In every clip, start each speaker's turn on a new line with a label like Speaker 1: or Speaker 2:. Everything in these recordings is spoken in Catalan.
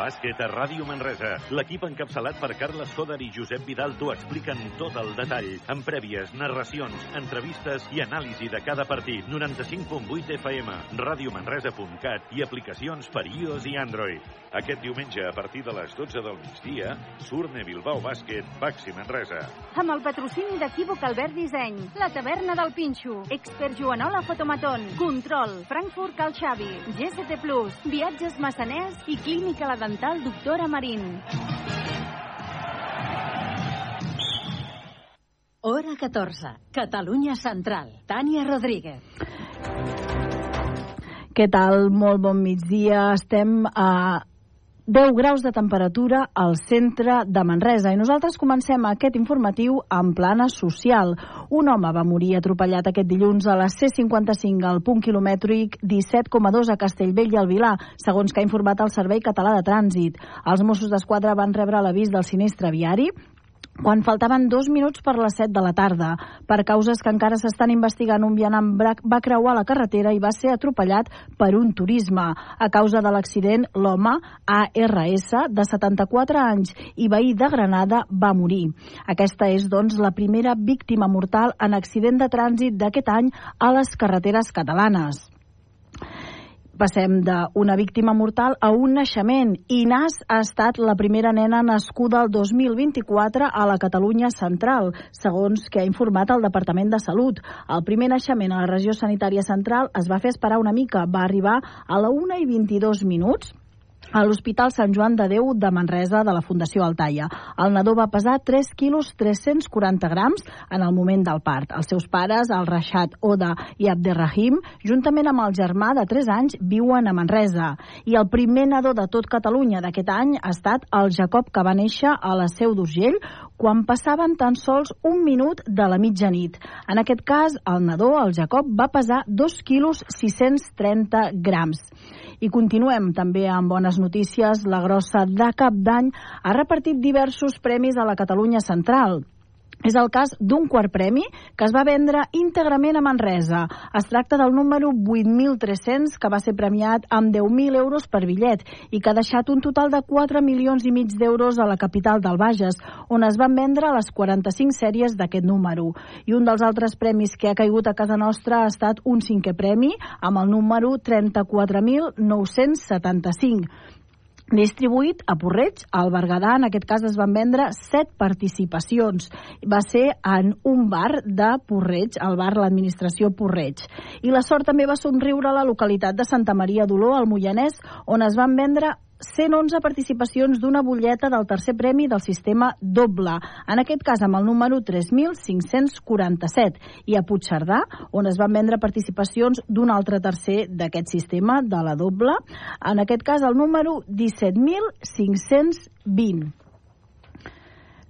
Speaker 1: Bàsquet a Ràdio Manresa. L'equip encapçalat per Carles Coder i Josep Vidal t'ho expliquen tot el detall, amb prèvies, narracions, entrevistes i anàlisi de cada partit. 95.8 FM, radiomanresa.cat i aplicacions per iOS i Android. Aquest diumenge, a partir de les 12 del migdia, Surne Bilbao Bàsquet, Baxi Manresa.
Speaker 2: Amb el patrocini d'Equívoc Albert Disseny, la taverna del Pinxo, Expert Joanola Fotomaton, Control, Frankfurt Cal Xavi, GST Plus, Viatges Massaners i Clínica La Dental Doctora Marín.
Speaker 3: Hora 14. Catalunya Central. Tània Rodríguez.
Speaker 4: Què tal? Molt bon migdia. Estem a 10 graus de temperatura al centre de Manresa i nosaltres comencem aquest informatiu en plana social. Un home va morir atropellat aquest dilluns a la C55 al punt quilomètric 17,2 a Castellvell i al Vilar, segons que ha informat el Servei Català de Trànsit. Els Mossos d'Esquadra van rebre l'avís del sinistre viari quan faltaven dos minuts per les 7 de la tarda. Per causes que encara s'estan investigant, un vianant va creuar la carretera i va ser atropellat per un turisme. A causa de l'accident, l'home, ARS, de 74 anys i veí de Granada, va morir. Aquesta és, doncs, la primera víctima mortal en accident de trànsit d'aquest any a les carreteres catalanes. Passem d'una víctima mortal a un naixement. Inàs ha estat la primera nena nascuda el 2024 a la Catalunya Central, segons que ha informat el Departament de Salut. El primer naixement a la regió sanitària central es va fer esperar una mica. Va arribar a la 1 i 22 minuts a l'Hospital Sant Joan de Déu de Manresa de la Fundació Altaia. El nadó va pesar 3 quilos 340 grams en el moment del part. Els seus pares, el Rashad Oda i Abderrahim, juntament amb el germà de 3 anys, viuen a Manresa. I el primer nadó de tot Catalunya d'aquest any ha estat el Jacob, que va néixer a la Seu d'Urgell, quan passaven tan sols un minut de la mitjanit. En aquest cas, el nadó, el Jacob, va pesar 2 quilos 630 grams. I continuem també amb bones notícies. La grossa de Cap d'Any ha repartit diversos premis a la Catalunya Central. És el cas d'un quart premi que es va vendre íntegrament a Manresa. Es tracta del número 8.300 que va ser premiat amb 10.000 euros per bitllet i que ha deixat un total de 4 milions i mig d'euros a la capital del Bages, on es van vendre les 45 sèries d'aquest número. I un dels altres premis que ha caigut a casa nostra ha estat un cinquè premi amb el número 34.975 distribuït a Porreig, al Berguedà, en aquest cas es van vendre set participacions. Va ser en un bar de Porreig, el bar l'administració Porreig. I la sort també va somriure a la localitat de Santa Maria d'Oló, al Moianès, on es van vendre 111 participacions d'una butlleta del tercer premi del sistema doble, en aquest cas amb el número 3.547, i a Puigcerdà, on es van vendre participacions d'un altre tercer d'aquest sistema, de la doble, en aquest cas el número 17.520.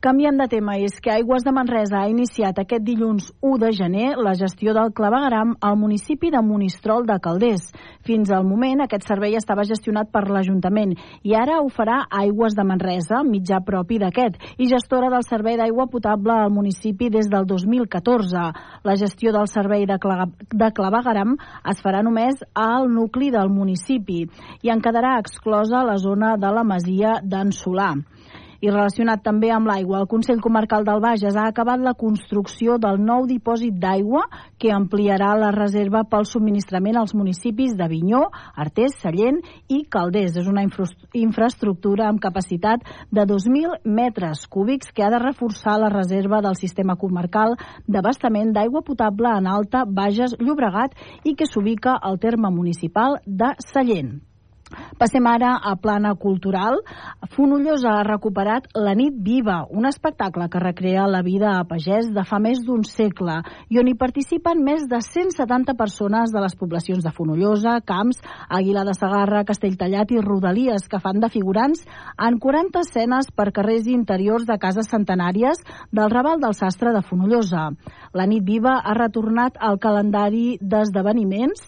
Speaker 4: Canviant de tema, és que Aigües de Manresa ha iniciat aquest dilluns 1 de gener la gestió del clavegaram al municipi de Monistrol de Calders. Fins al moment, aquest servei estava gestionat per l'Ajuntament i ara ho farà Aigües de Manresa, mitjà propi d'aquest, i gestora del servei d'aigua potable al municipi des del 2014. La gestió del servei de, de clavegaram es farà només al nucli del municipi i en quedarà exclosa la zona de la masia d'en Solà. I relacionat també amb l'aigua, el Consell Comarcal del Bages ha acabat la construcció del nou dipòsit d'aigua que ampliarà la reserva pel subministrament als municipis de Vinyó, Artés, Sallent i Calders. És una infra infraestructura amb capacitat de 2.000 metres cúbics que ha de reforçar la reserva del sistema comarcal d'abastament d'aigua potable en alta, Bages, Llobregat i que s'ubica al terme municipal de Sallent. Passem ara a plana cultural. Fonollosa ha recuperat La nit viva, un espectacle que recrea la vida a pagès de fa més d'un segle i on hi participen més de 170 persones de les poblacions de Fonollosa, Camps, Aguilar de Sagarra, Castelltallat i Rodalies, que fan de figurants en 40 escenes per carrers interiors de cases centenàries del Raval del Sastre de Fonollosa. La nit viva ha retornat al calendari d'esdeveniments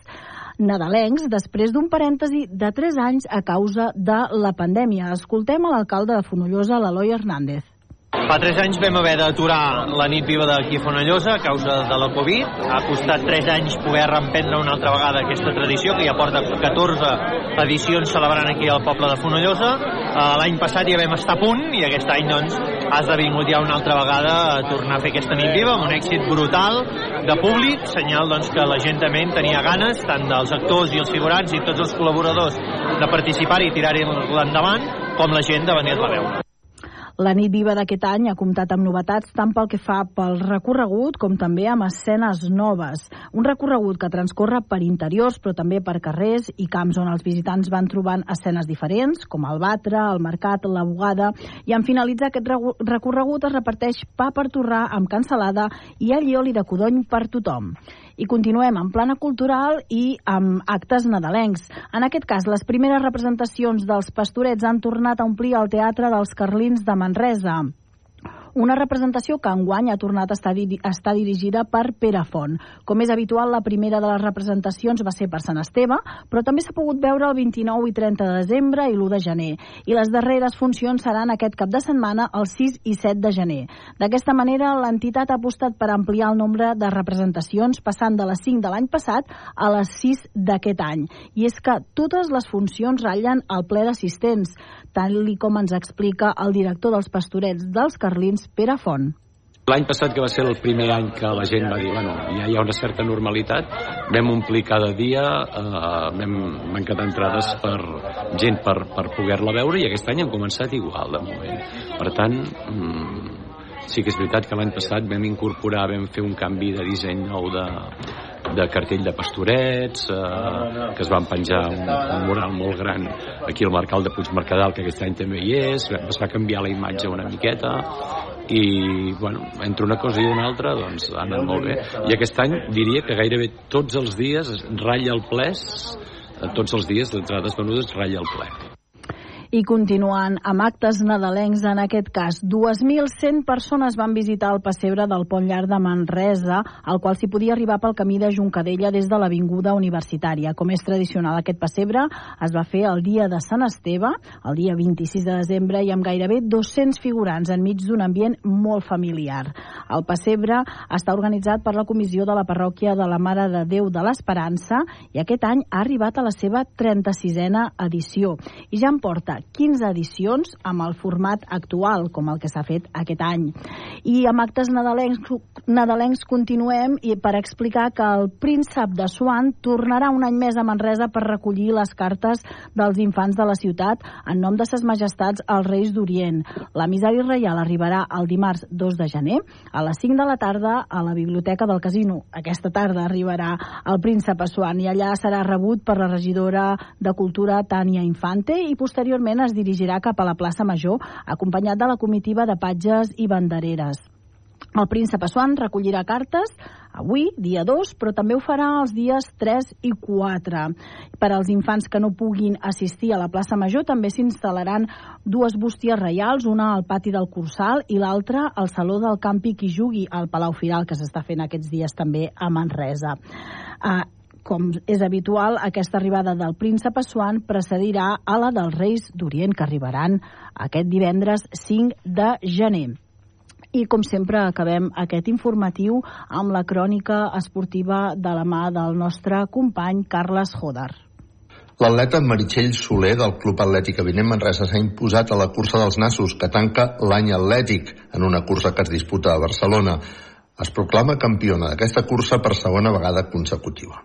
Speaker 4: nadalencs després d'un parèntesi de 3 anys a causa de la pandèmia. Escoltem l'alcalde de Fonollosa, l'Eloi Hernández.
Speaker 5: Fa tres anys vam haver d'aturar la nit viva d'aquí a a causa de la Covid. Ha costat tres anys poder reemprendre una altra vegada aquesta tradició, que ja porta 14 edicions celebrant aquí al poble de Fonollosa. Eh, l'any passat ja vam estar a punt i aquest any doncs, ha esdevingut ja una altra vegada a tornar a fer aquesta nit viva amb un èxit brutal de públic, senyal doncs, que la gent també en tenia ganes, tant dels actors i els figurants i tots els col·laboradors de participar-hi i tirar-hi endavant, com la gent de venir-la a veure.
Speaker 4: La nit viva d'aquest any ha comptat amb novetats tant pel que fa pel recorregut com també amb escenes noves. Un recorregut que transcorre per interiors però també per carrers i camps on els visitants van trobant escenes diferents com el Batre, el Mercat, la Bugada i en finalitzar aquest recorregut es reparteix pa per torrar amb cansalada i allioli de codony per tothom. I continuem en plana cultural i amb actes nadalencs. En aquest cas, les primeres representacions dels pastorets han tornat a omplir el Teatre dels Carlins de Manresa. Una representació que enguany ha tornat a estar, a estar dirigida per Pere Font. Com és habitual, la primera de les representacions va ser per Sant Esteve, però també s'ha pogut veure el 29 i 30 de desembre i l'1 de gener. I les darreres funcions seran aquest cap de setmana, el 6 i 7 de gener. D'aquesta manera, l'entitat ha apostat per ampliar el nombre de representacions, passant de les 5 de l'any passat a les 6 d'aquest any. I és que totes les funcions ratllen el ple d'assistents tal com ens explica el director dels pastorets dels Carlins, Pere Font.
Speaker 6: L'any passat, que va ser el primer any que la gent va dir, bueno, ja hi ha una certa normalitat, vam omplir cada dia, eh, vam, vam quedar entrades per gent per, per poder-la veure i aquest any hem començat igual, de moment. Per tant, mm, sí que és veritat que l'any passat vam incorporar, vam fer un canvi de disseny nou de, de cartell de pastorets, eh, que es van penjar un, un mural molt gran aquí al Mercal de Puigmercadal, que aquest any també hi és, es va canviar la imatge una miqueta, i bueno, entre una cosa i una altra doncs ha anat molt bé. I aquest any diria que gairebé tots els dies ratlla el ple tots els dies d'entrades venudes ratlla el ple
Speaker 4: i continuant amb actes nadalencs, en aquest cas, 2.100 persones van visitar el pessebre del Pont Llarg de Manresa, al qual s'hi podia arribar pel camí de Juncadella des de l'Avinguda Universitària. Com és tradicional, aquest pessebre es va fer el dia de Sant Esteve, el dia 26 de desembre, i amb gairebé 200 figurants enmig d'un ambient molt familiar. El pessebre està organitzat per la Comissió de la Parròquia de la Mare de Déu de l'Esperança i aquest any ha arribat a la seva 36a edició i ja en porta 15 edicions amb el format actual, com el que s'ha fet aquest any. I amb actes nadalencs, nadalencs continuem i per explicar que el príncep de Swan tornarà un any més a Manresa per recollir les cartes dels infants de la ciutat en nom de ses majestats els Reis d'Orient. L'emissari reial arribarà el dimarts 2 de gener a les 5 de la tarda a la Biblioteca del Casino. Aquesta tarda arribarà el príncep a Swan i allà serà rebut per la regidora de Cultura Tània Infante i posteriorment Finalment es dirigirà cap a la plaça Major, acompanyat de la comitiva de patges i bandereres. El príncep Assuan recollirà cartes avui, dia 2, però també ho farà els dies 3 i 4. Per als infants que no puguin assistir a la plaça Major també s'instal·laran dues bústies reials, una al pati del Cursal i l'altra al Saló del Campi qui jugui al Palau Firal, que s'està fent aquests dies també a Manresa. Uh, com és habitual, aquesta arribada del príncep Assuan precedirà a la dels Reis d'Orient, que arribaran aquest divendres 5 de gener. I, com sempre, acabem aquest informatiu amb la crònica esportiva de la mà del nostre company Carles Joder.
Speaker 7: L'atleta Meritxell Soler del Club Atlètic Avinent Manresa s'ha imposat a la cursa dels nassos que tanca l'any atlètic en una cursa que es disputa a Barcelona. Es proclama campiona d'aquesta cursa per segona vegada consecutiva.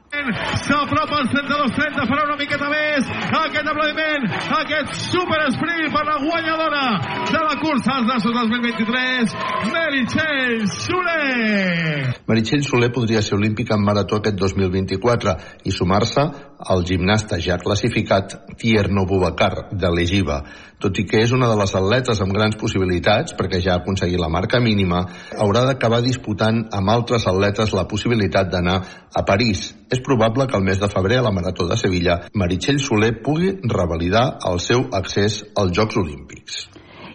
Speaker 8: S'apropa als 32-30, farà una miqueta més aquest aplaudiment, aquest super sprint per la guanyadora de la cursa als Nassos 2023, Meritxell Soler.
Speaker 7: Meritxell Soler podria ser olímpica en marató aquest 2024 i sumar-se al gimnasta ja classificat Tierno Bubacar de l'Egiva. Tot i que és una de les atletes amb grans possibilitats, perquè ja ha aconseguit la marca mínima, haurà d'acabar disputant amb altres atletes la possibilitat d'anar a París. És probable que el mes de febrer a la Marató de Sevilla Meritxell Soler pugui revalidar el seu accés als Jocs Olímpics.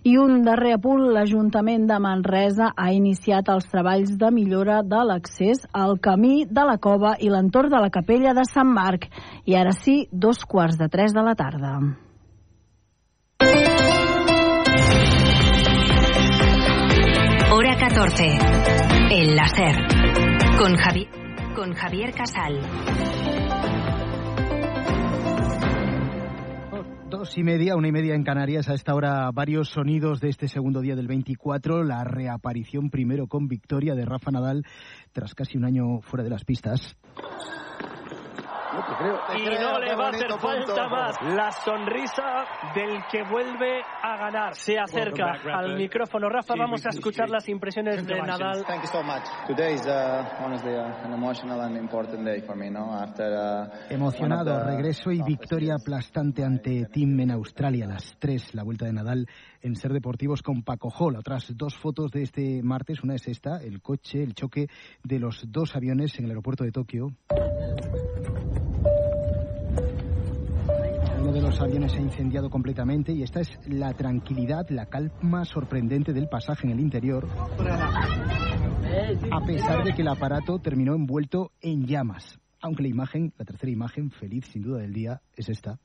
Speaker 4: I un darrer apunt, l'Ajuntament de Manresa ha iniciat els treballs de millora de l'accés al camí de la cova i l'entorn de la capella de Sant Marc. I ara sí, dos quarts de tres de la tarda.
Speaker 9: Hora 14. El láser. Con, Javi con Javier Casal.
Speaker 10: Dos y media, una y media en Canarias. A esta hora varios sonidos de este segundo día del 24. La reaparición primero con victoria de Rafa Nadal tras casi un año fuera de las pistas.
Speaker 11: Y no le va a hacer falta más. La sonrisa del que vuelve a ganar. Se acerca al micrófono. Rafa, vamos a escuchar las impresiones de Nadal.
Speaker 12: Thank you so much. Today is uh, honestly uh, an emotional and important day for me, no? After uh,
Speaker 10: Emocionado, regreso y victoria aplastante ante Team en Australia. Las tres, la vuelta de Nadal en Ser Deportivos con Paco Hall. Otras dos fotos de este martes. Una es esta, el coche, el choque de los dos aviones en el aeropuerto de Tokio. Uno de los aviones se ha incendiado completamente y esta es la tranquilidad, la calma sorprendente del pasaje en el interior, a pesar de que el aparato terminó envuelto en llamas. Aunque la imagen, la tercera imagen feliz sin duda del día, es esta.